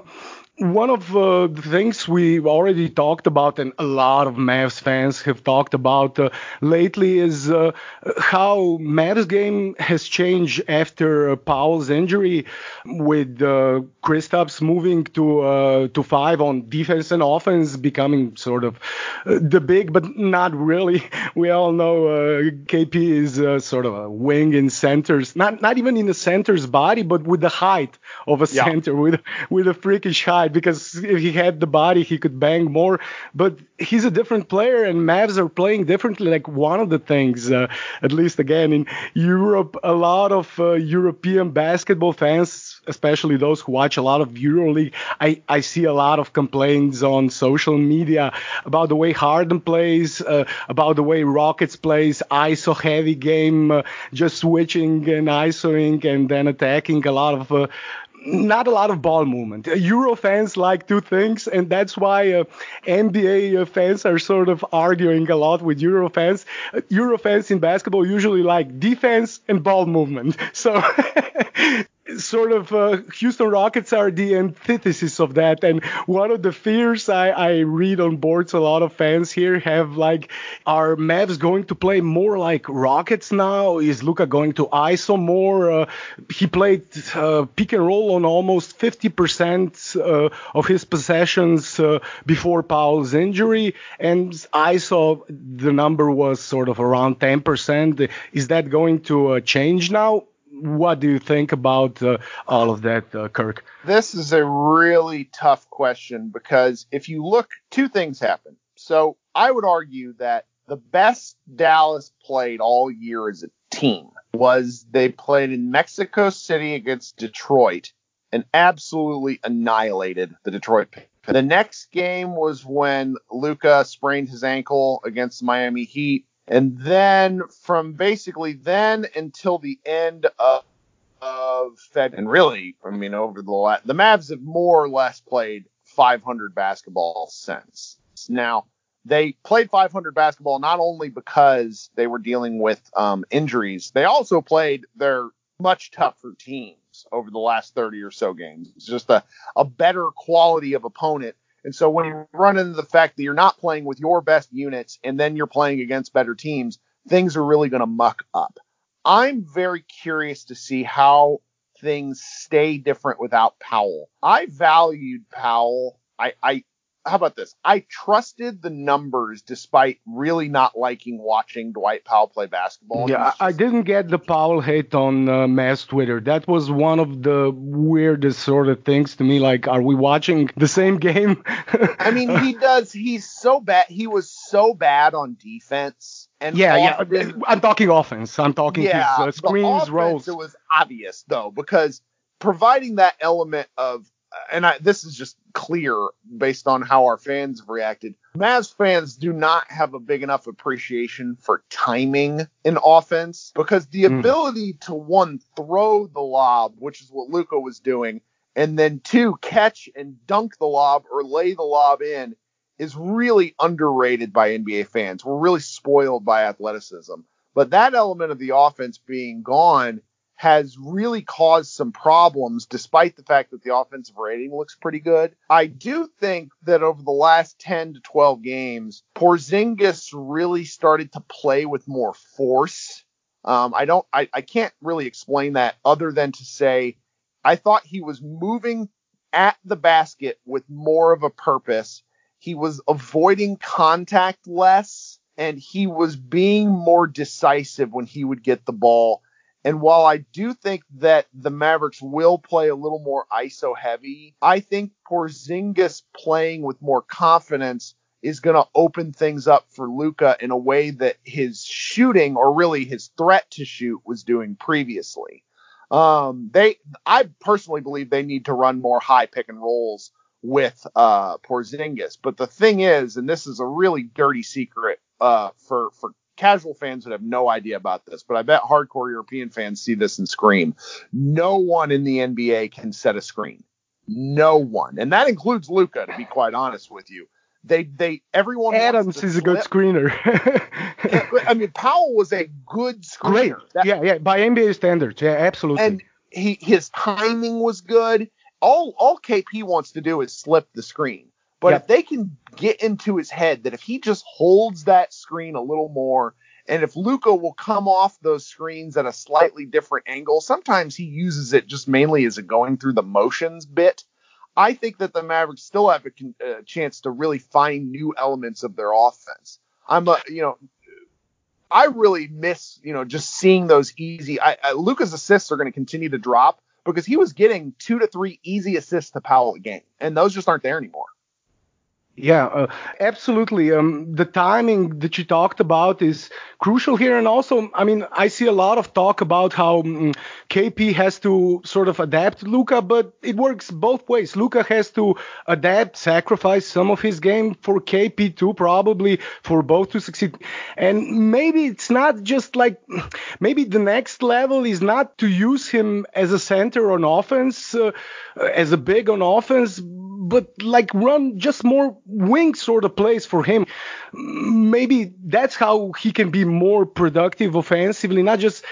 one of uh, the things we already talked about, and a lot of Mavs fans have talked about uh, lately, is uh, how Mavs game has changed after Powell's injury, with uh, Kristaps moving to uh, to five on defense and offense, becoming sort of uh, the big, but not really. We all know uh, KP is sort of a wing in centers, not not even in the center's body, but with the height of a yeah. center, with with a freakish height right because if he had the body, he could bang more. But he's a different player, and Mavs are playing differently. Like one of the things, uh, at least again in Europe, a lot of uh, European basketball fans, especially those who watch a lot of EuroLeague, I, I see a lot of complaints on social media about the way Harden plays, uh, about the way Rockets plays, ISO heavy game, uh, just switching and ISOing and then attacking a lot of uh, not a lot of ball movement. Uh, Euro fans like two things, and that's why uh, NBA uh, fans are sort of arguing a lot with Euro fans. Uh, Euro fans in basketball usually like defense and ball movement. So sort of uh, Houston Rockets are the antithesis of that. And one of the fears I, I, read on boards, a lot of fans here have like, are Mavs going to play more like Rockets now? Is Luka going to ISO more? Uh, he played uh, pick and roll on almost 50% uh, of his possessions uh, before Powell's injury, and ISO the number was sort of around 10%. Is that going to uh, change now? What do you think about uh, all of that, uh, Kirk? This is a really tough question because if you look, two things happen. So I would argue that the best Dallas played all year as a team was they played in Mexico City against Detroit and absolutely annihilated the Detroit. The next game was when Luka sprained his ankle against the Miami Heat and then from basically then until the end of, of Fed, and really, I mean, over the last, the Mavs have more or less played 500 basketball since. Now, they played 500 basketball not only because they were dealing with um, injuries, they also played their much tougher teams over the last 30 or so games. It's just a, a better quality of opponent and so when you run into the fact that you're not playing with your best units and then you're playing against better teams, things are really going to muck up. I'm very curious to see how things stay different without Powell. I valued Powell. I, I how about this? I trusted the numbers despite really not liking watching Dwight Powell play basketball. Yeah, just... I didn't get the Powell hate on uh, Mavs Twitter. That was one of the weirdest sort of things to me. Like, are we watching the same game? I mean, he does. He's so bad. He was so bad on defense. And yeah, yeah. I'm talking offense. I'm talking yeah, his uh, screens, rolls. It was obvious though because providing that element of and I, this is just clear based on how our fans have reacted. Mavs fans do not have a big enough appreciation for timing in offense because the mm. ability to one throw the lob, which is what Luka was doing, and then two catch and dunk the lob or lay the lob in is really underrated by NBA fans. We're really spoiled by athleticism. But that element of the offense being gone has really caused some problems despite the fact that the offensive rating looks pretty good. I do think that over the last 10 to 12 games, Porzingis really started to play with more force. Um, I don't, I, I can't really explain that other than to say I thought he was moving at the basket with more of a purpose. He was avoiding contact less and he was being more decisive when he would get the ball and while I do think that the Mavericks will play a little more ISO heavy, I think Porzingis playing with more confidence is going to open things up for Luka in a way that his shooting or really his threat to shoot was doing previously. Um, they, I personally believe they need to run more high pick and rolls with uh, Porzingis. But the thing is, and this is a really dirty secret uh, for for casual fans would have no idea about this, but I bet hardcore European fans see this and scream. No one in the NBA can set a screen. No one. And that includes Luka. to be quite honest with you. They they Steven Adams is a good screener. I mean Powell was a good screener. Great. That, yeah, yeah, by NBA standards. Yeah, absolutely. And he his timing was good. All all KP wants to do is slip the screen. But yep. if they can get into his head that if he just holds that screen a little more, and if Luka will come off those screens at a slightly different angle, sometimes he uses it just mainly as a going through the motions bit. I think that the Mavericks still have a, a chance to really find new elements of their offense. I'm a, you know, I really miss, you know, just seeing those easy. I, I, Luka's assists are going to continue to drop, because he was getting two to three easy assists to Powell a game, and those just aren't there anymore. Yeah, uh, absolutely. Um, the timing that you talked about is crucial here. And also, I mean, I see a lot of talk about how um, KP has to sort of adapt Luka, but it works both ways. Luka has to adapt, sacrifice some of his game for KP too, probably for both to succeed. And maybe it's not just like, maybe the next level is not to use him as a center on offense, uh, as a big on offense, but like run just more wing sort of plays for him. Maybe that's how he can be more productive offensively, not just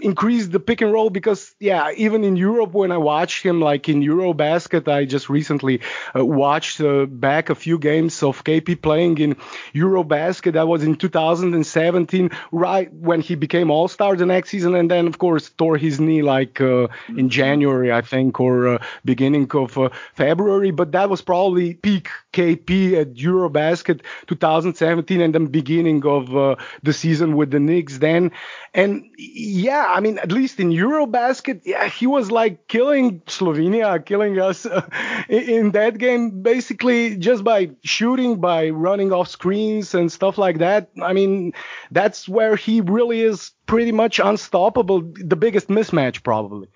increase the pick and roll. Because yeah, even in Europe, when I watched him, like in Eurobasket, I just recently uh, watched uh, back a few games of KP playing in Eurobasket. That was in 2017, right when he became All Star the next season, and then of course tore his knee like uh, in January, I think, or uh, beginning of uh, February. But that was probably peak KP at Eurobasket 2017 and the beginning of uh, the season with the Knicks then. And yeah, I mean, at least in Eurobasket, yeah, he was like killing Slovenia, killing us uh, in that game, basically just by shooting, by running off screens and stuff like that. I mean, that's where he really is pretty much unstoppable, the biggest mismatch probably.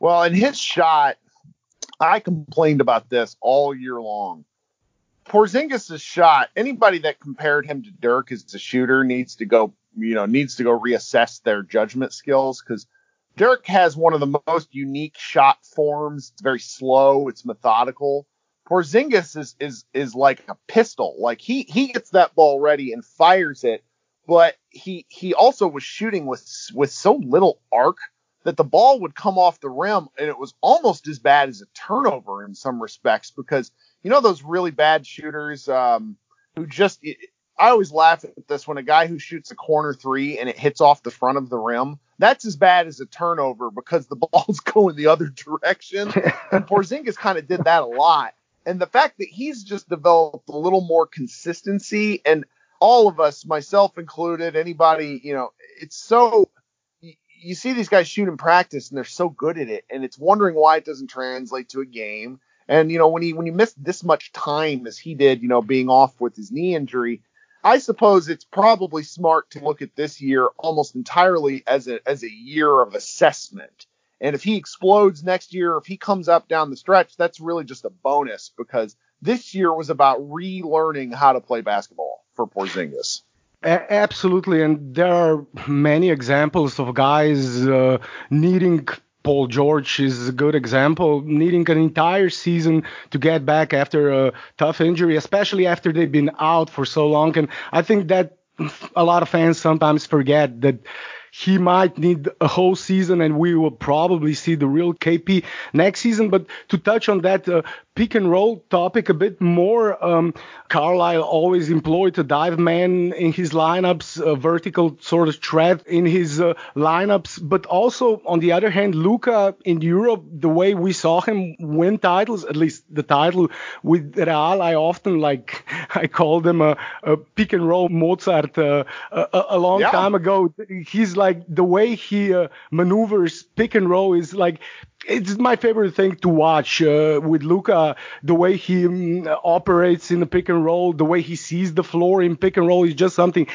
Well, and his shot, I complained about this all year long. Porzingis' shot, anybody that compared him to Dirk as a shooter needs to go, you know, needs to go reassess their judgment skills because Dirk has one of the most unique shot forms. It's very slow, it's methodical. Porzingis is is is like a pistol. Like he he gets that ball ready and fires it, but he he also was shooting with with so little arc that the ball would come off the rim and it was almost as bad as a turnover in some respects because you know those really bad shooters um, who just I always laugh at this when a guy who shoots a corner three and it hits off the front of the rim. That's as bad as a turnover because the ball's going the other direction. and Porzingis kind of did that a lot. And the fact that he's just developed a little more consistency and all of us, myself included, anybody, you know, it's so you see these guys shoot in practice and they're so good at it and it's wondering why it doesn't translate to a game and you know, when he when you miss this much time as he did, you know, being off with his knee injury, I suppose it's probably smart to look at this year almost entirely as a as a year of assessment. And if he explodes next year, if he comes up down the stretch, that's really just a bonus because this year was about relearning how to play basketball for Porzingis. Absolutely, and there are many examples of guys uh, needing Paul George is a good example, needing an entire season to get back after a tough injury, especially after they've been out for so long. And I think that a lot of fans sometimes forget that he might need a whole season and we will probably see the real KP next season. But to touch on that uh, pick and roll topic a bit more, um, Carlisle always employed a dive man in his lineups, a vertical sort of threat in his uh, lineups. But also, on the other hand, Luka in Europe, the way we saw him win titles, at least the title with Real, I often like, I call him a, a pick and roll Mozart uh, a, a, long yeah. time ago. He's like the way he uh, maneuvers pick and roll is like it's my favorite thing to watch uh, with Luka. The way he um, operates in the pick and roll, the way he sees the floor in pick and roll is just something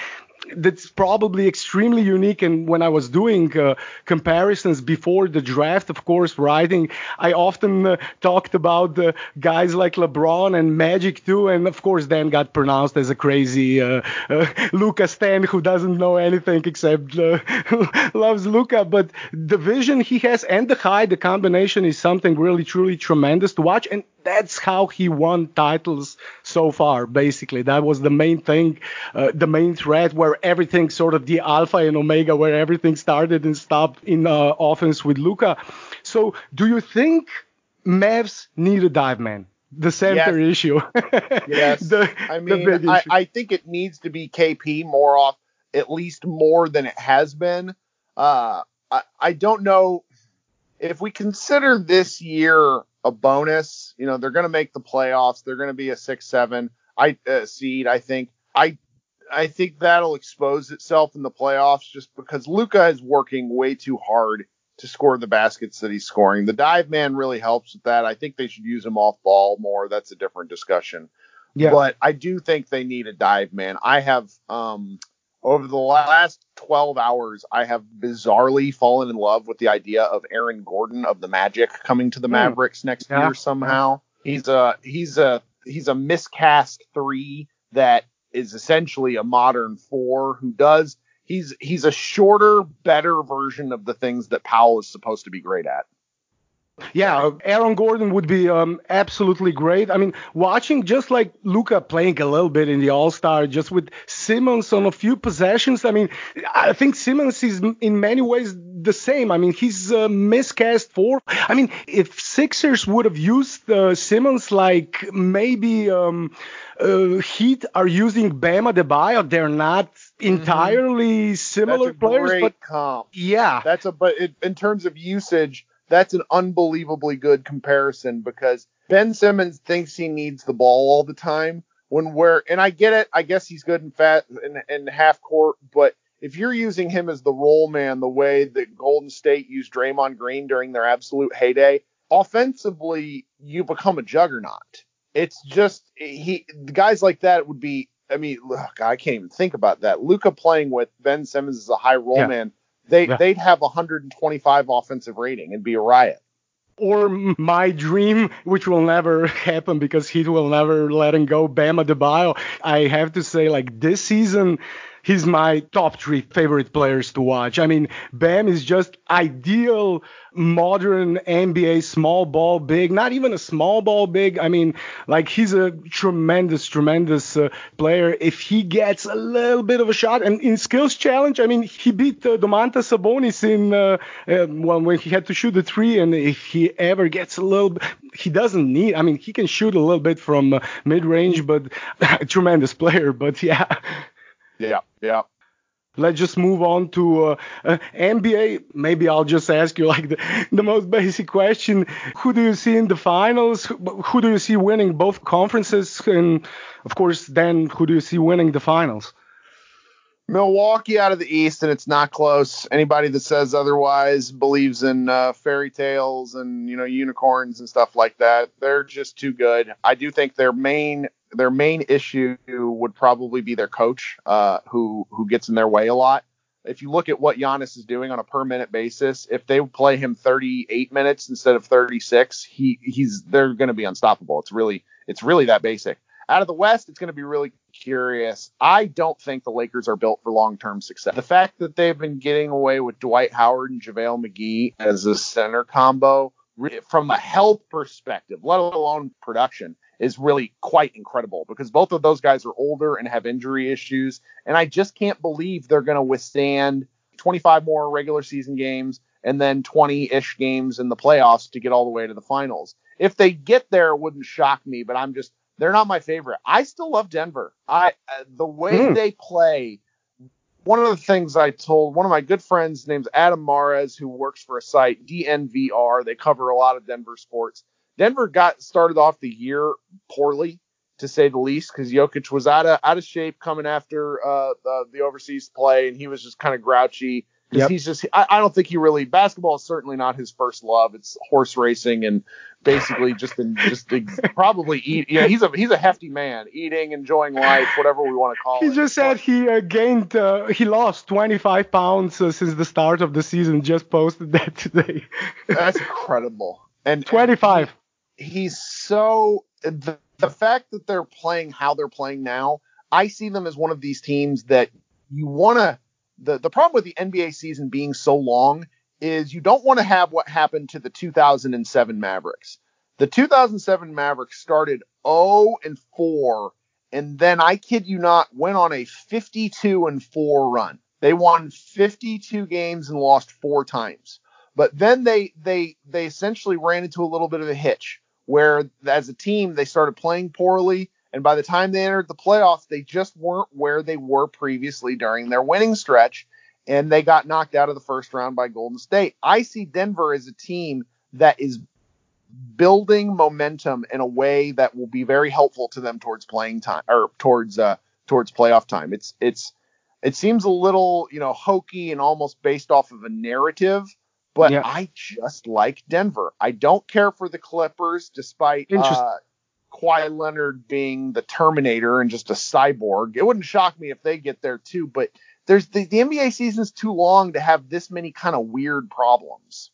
that's probably extremely unique. And when I was doing uh, comparisons before the draft, of course, writing, I often uh, talked about the guys like LeBron and Magic too. And of course, then got pronounced as a crazy uh, uh Luka Stan who doesn't know anything except uh, loves Luka. But the vision he has and the height, the combination is something really, truly tremendous to watch. And that's how he won titles so far. Basically, that was the main thing, uh, the main threat where everything sort of the alpha and omega, where everything started and stopped in uh, offense with Luka. So, do you think Mavs need a dive man? The center yes. issue. yes. The, I mean, I, I, think it needs to be KP more off, at least more than it has been. Uh, I, I don't know if we consider this year a bonus. You know, they're going to make the playoffs. They're going to be a six seven I uh, seed. I think. I I think that'll expose itself in the playoffs just because Luka is working way too hard to score the baskets that he's scoring. The dive man really helps with that. I think they should use him off ball more. That's a different discussion. Yeah. But I do think they need a dive man. I have um over the last 12 hours, I have bizarrely fallen in love with the idea of Aaron Gordon of the Magic coming to the hmm. Mavericks next yeah. year somehow. He's a he's a he's a miscast three that is essentially a modern four who does he's he's a shorter, better version of the things that Powell is supposed to be great at. Yeah, Aaron Gordon would be um, absolutely great. I mean, watching just like Luka playing a little bit in the All Star, just with Simmons on a few possessions. I mean, I think Simmons is in many ways the same. I mean, he's a miscast four. I mean, if Sixers would have used uh, Simmons like maybe um, uh, Heat are using Bam Adebayo, they're not mm-hmm. entirely mm-hmm. similar players. but comp. yeah, that's a but it, in terms of usage that's an unbelievably good comparison because Ben Simmons thinks he needs the ball all the time when we're and I get it. I guess he's good in fat in, in half court, but if you're using him as the roll man the way that Golden State used Draymond Green during their absolute heyday, offensively you become a juggernaut. It's just he guys like that would be. I mean, look, I can't even think about that. Luka playing with Ben Simmons as a high roll yeah. man they yeah. they'd have 125 offensive rating and be a riot. Or my dream, which will never happen because he will never let him go, Bam Adebayo. I have to say, like this season, he's my top three favorite players to watch. I mean, Bam is just ideal modern NBA small ball big, not even a small ball big. I mean, like he's a tremendous, tremendous uh, player. If he gets a little bit of a shot and in skills challenge, I mean, he beat uh, Domantas Sabonis in uh, uh, when he had to shoot the three. And if he ever gets a little, he doesn't need. I mean, he can shoot a little bit from uh, mid range, but tremendous player. But yeah. Yeah, yeah. Let's just move on to uh, uh, NBA. Maybe I'll just ask you like the, the most basic question: Who do you see in the finals? Who do you see winning both conferences? And of course, then who do you see winning the finals? Milwaukee out of the East, and it's not close. Anybody that says otherwise believes in uh, fairy tales and you know unicorns and stuff like that. They're just too good. I do think their main their main issue would probably be their coach, uh, who who gets in their way a lot. If you look at what Giannis is doing on a per minute basis, if they play him 38 minutes instead of 36, he he's they're going to be unstoppable. It's really it's really that basic. Out of the West, it's going to be really curious. I don't think the Lakers are built for long term success. The fact that they've been getting away with Dwight Howard and JaVale McGee as a center combo, from a health perspective, let alone production, is really quite incredible because both of those guys are older and have injury issues. And I just can't believe they're going to withstand 25 more regular season games and then 20 ish games in the playoffs to get all the way to the finals. If they get there, it wouldn't shock me, but I'm just they're not my favorite. I still love Denver. I uh, the way mm. they play. One of the things I told one of my good friends named Adam Mares, who works for a site DNVR. They cover a lot of Denver sports. Denver got started off the year poorly, to say the least, because Jokic was out of out of shape coming after uh, the, the overseas play, and he was just kind of grouchy. Because yep. he's just, I, I, don't think he really basketball is certainly not his first love. It's horse racing and basically just in, just probably eat. Yeah, he's a he's a hefty man, eating, enjoying life, whatever we want to call he it. He just said he uh, gained, uh, he lost 25 pounds uh, since the start of the season. Just posted that today. That's incredible. And 25. And he's so the the fact that they're playing how they're playing now. I see them as one of these teams that you want to the the problem with the NBA season being so long is you don't want to have what happened to the 2007 Mavericks. The 2007 Mavericks started 0 and 4 and then I kid you not went on a 52 and 4 run. They won 52 games and lost 4 times. But then they they they essentially ran into a little bit of a hitch where as a team they started playing poorly and by the time they entered the playoffs, they just weren't where they were previously during their winning stretch. And they got knocked out of the first round by Golden State. I see Denver as a team that is building momentum in a way that will be very helpful to them towards playing time or towards uh, towards playoff time. It's it's it seems a little you know hokey and almost based off of a narrative, but yeah. I just like Denver. I don't care for the Clippers, despite uh, Kawhi Leonard being the Terminator and just a cyborg. It wouldn't shock me if they get there too, but there's the, the NBA season's too long to have this many kind of weird problems.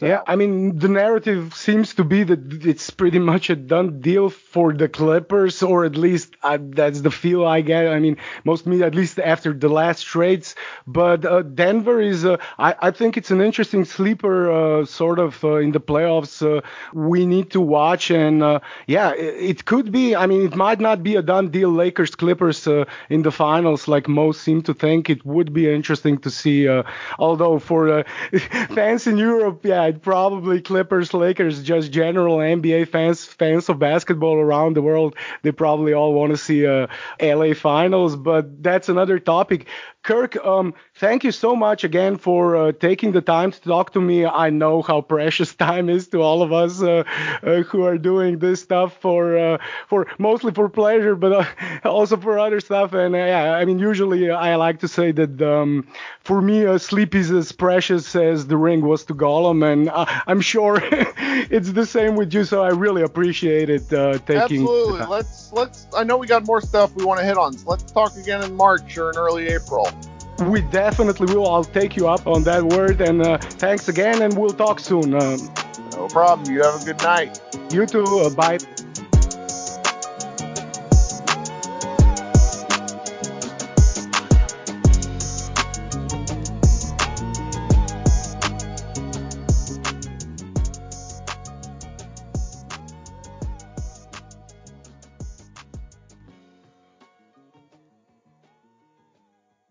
Yeah, I mean, the narrative seems to be that it's pretty much a done deal for the Clippers, or at least uh, that's the feel I get. I mean, most media, at least after the last trades. But uh, Denver is, uh, I, I, think it's an interesting sleeper, uh, sort of uh, in the playoffs. Uh, we need to watch, and yeah, it, it, could be. I mean, it might not be a done deal. Lakers Clippers in the finals, like most seem to think. It would be interesting to see. although for fans in Europe, yeah probably Clippers, Lakers, just general NBA fans, fans of basketball around the world. They probably all want to see uh, a LA Finals, but that's another topic. Kirk, um, thank you so much again for uh, taking the time to talk to me. I know how precious time is to all of us uh, uh, who are doing this stuff for uh, for mostly for pleasure, but uh, also for other stuff. And uh, yeah, I mean, usually I like to say that um, for me, sleep is as precious as the ring was to Gollum, and I'm sure it's the same with you. So I really appreciate it taking. Absolutely. Let's let's. I know we got more stuff we want to hit on. So let's talk again in March or in early April. We definitely will. I'll take you up on that word. And uh, thanks again, and we'll talk soon. Um, no problem. You have a good night. You too. Uh, bye.